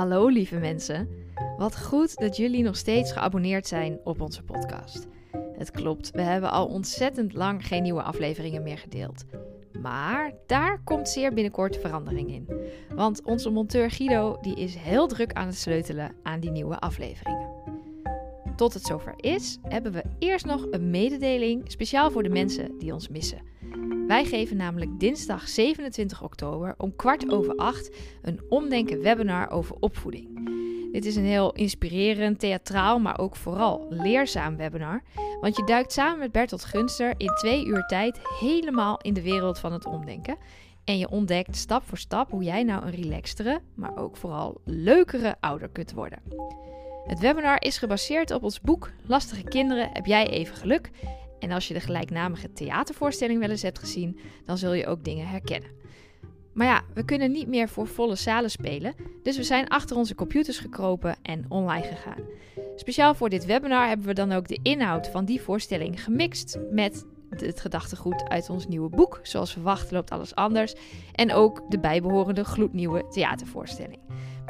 Hallo lieve mensen. Wat goed dat jullie nog steeds geabonneerd zijn op onze podcast. Het klopt, we hebben al ontzettend lang geen nieuwe afleveringen meer gedeeld. Maar daar komt zeer binnenkort verandering in. Want onze monteur Guido die is heel druk aan het sleutelen aan die nieuwe afleveringen. Tot het zover is, hebben we eerst nog een mededeling speciaal voor de mensen die ons missen. Wij geven namelijk dinsdag 27 oktober om kwart over acht een omdenken webinar over opvoeding. Dit is een heel inspirerend, theatraal, maar ook vooral leerzaam webinar. Want je duikt samen met Bertolt Gunster in twee uur tijd helemaal in de wereld van het omdenken. En je ontdekt stap voor stap hoe jij nou een relaxtere, maar ook vooral leukere ouder kunt worden. Het webinar is gebaseerd op ons boek Lastige kinderen heb jij even geluk. En als je de gelijknamige theatervoorstelling wel eens hebt gezien, dan zul je ook dingen herkennen. Maar ja, we kunnen niet meer voor volle zalen spelen, dus we zijn achter onze computers gekropen en online gegaan. Speciaal voor dit webinar hebben we dan ook de inhoud van die voorstelling gemixt met het gedachtegoed uit ons nieuwe boek. Zoals verwacht loopt alles anders. En ook de bijbehorende gloednieuwe theatervoorstelling.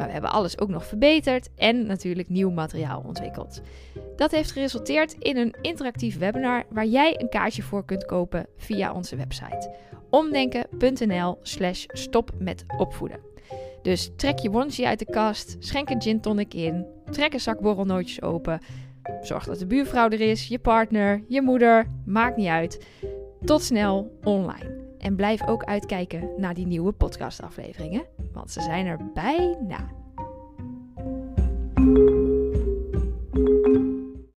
Maar we hebben alles ook nog verbeterd en natuurlijk nieuw materiaal ontwikkeld. Dat heeft geresulteerd in een interactief webinar waar jij een kaartje voor kunt kopen via onze website omdenken.nl/slash stop met opvoeden. Dus trek je onesie uit de kast, schenk een gin tonic in, trek een zak borrelnootjes open, zorg dat de buurvrouw er is, je partner, je moeder, maakt niet uit. Tot snel online. En blijf ook uitkijken naar die nieuwe podcastafleveringen, want ze zijn er bijna.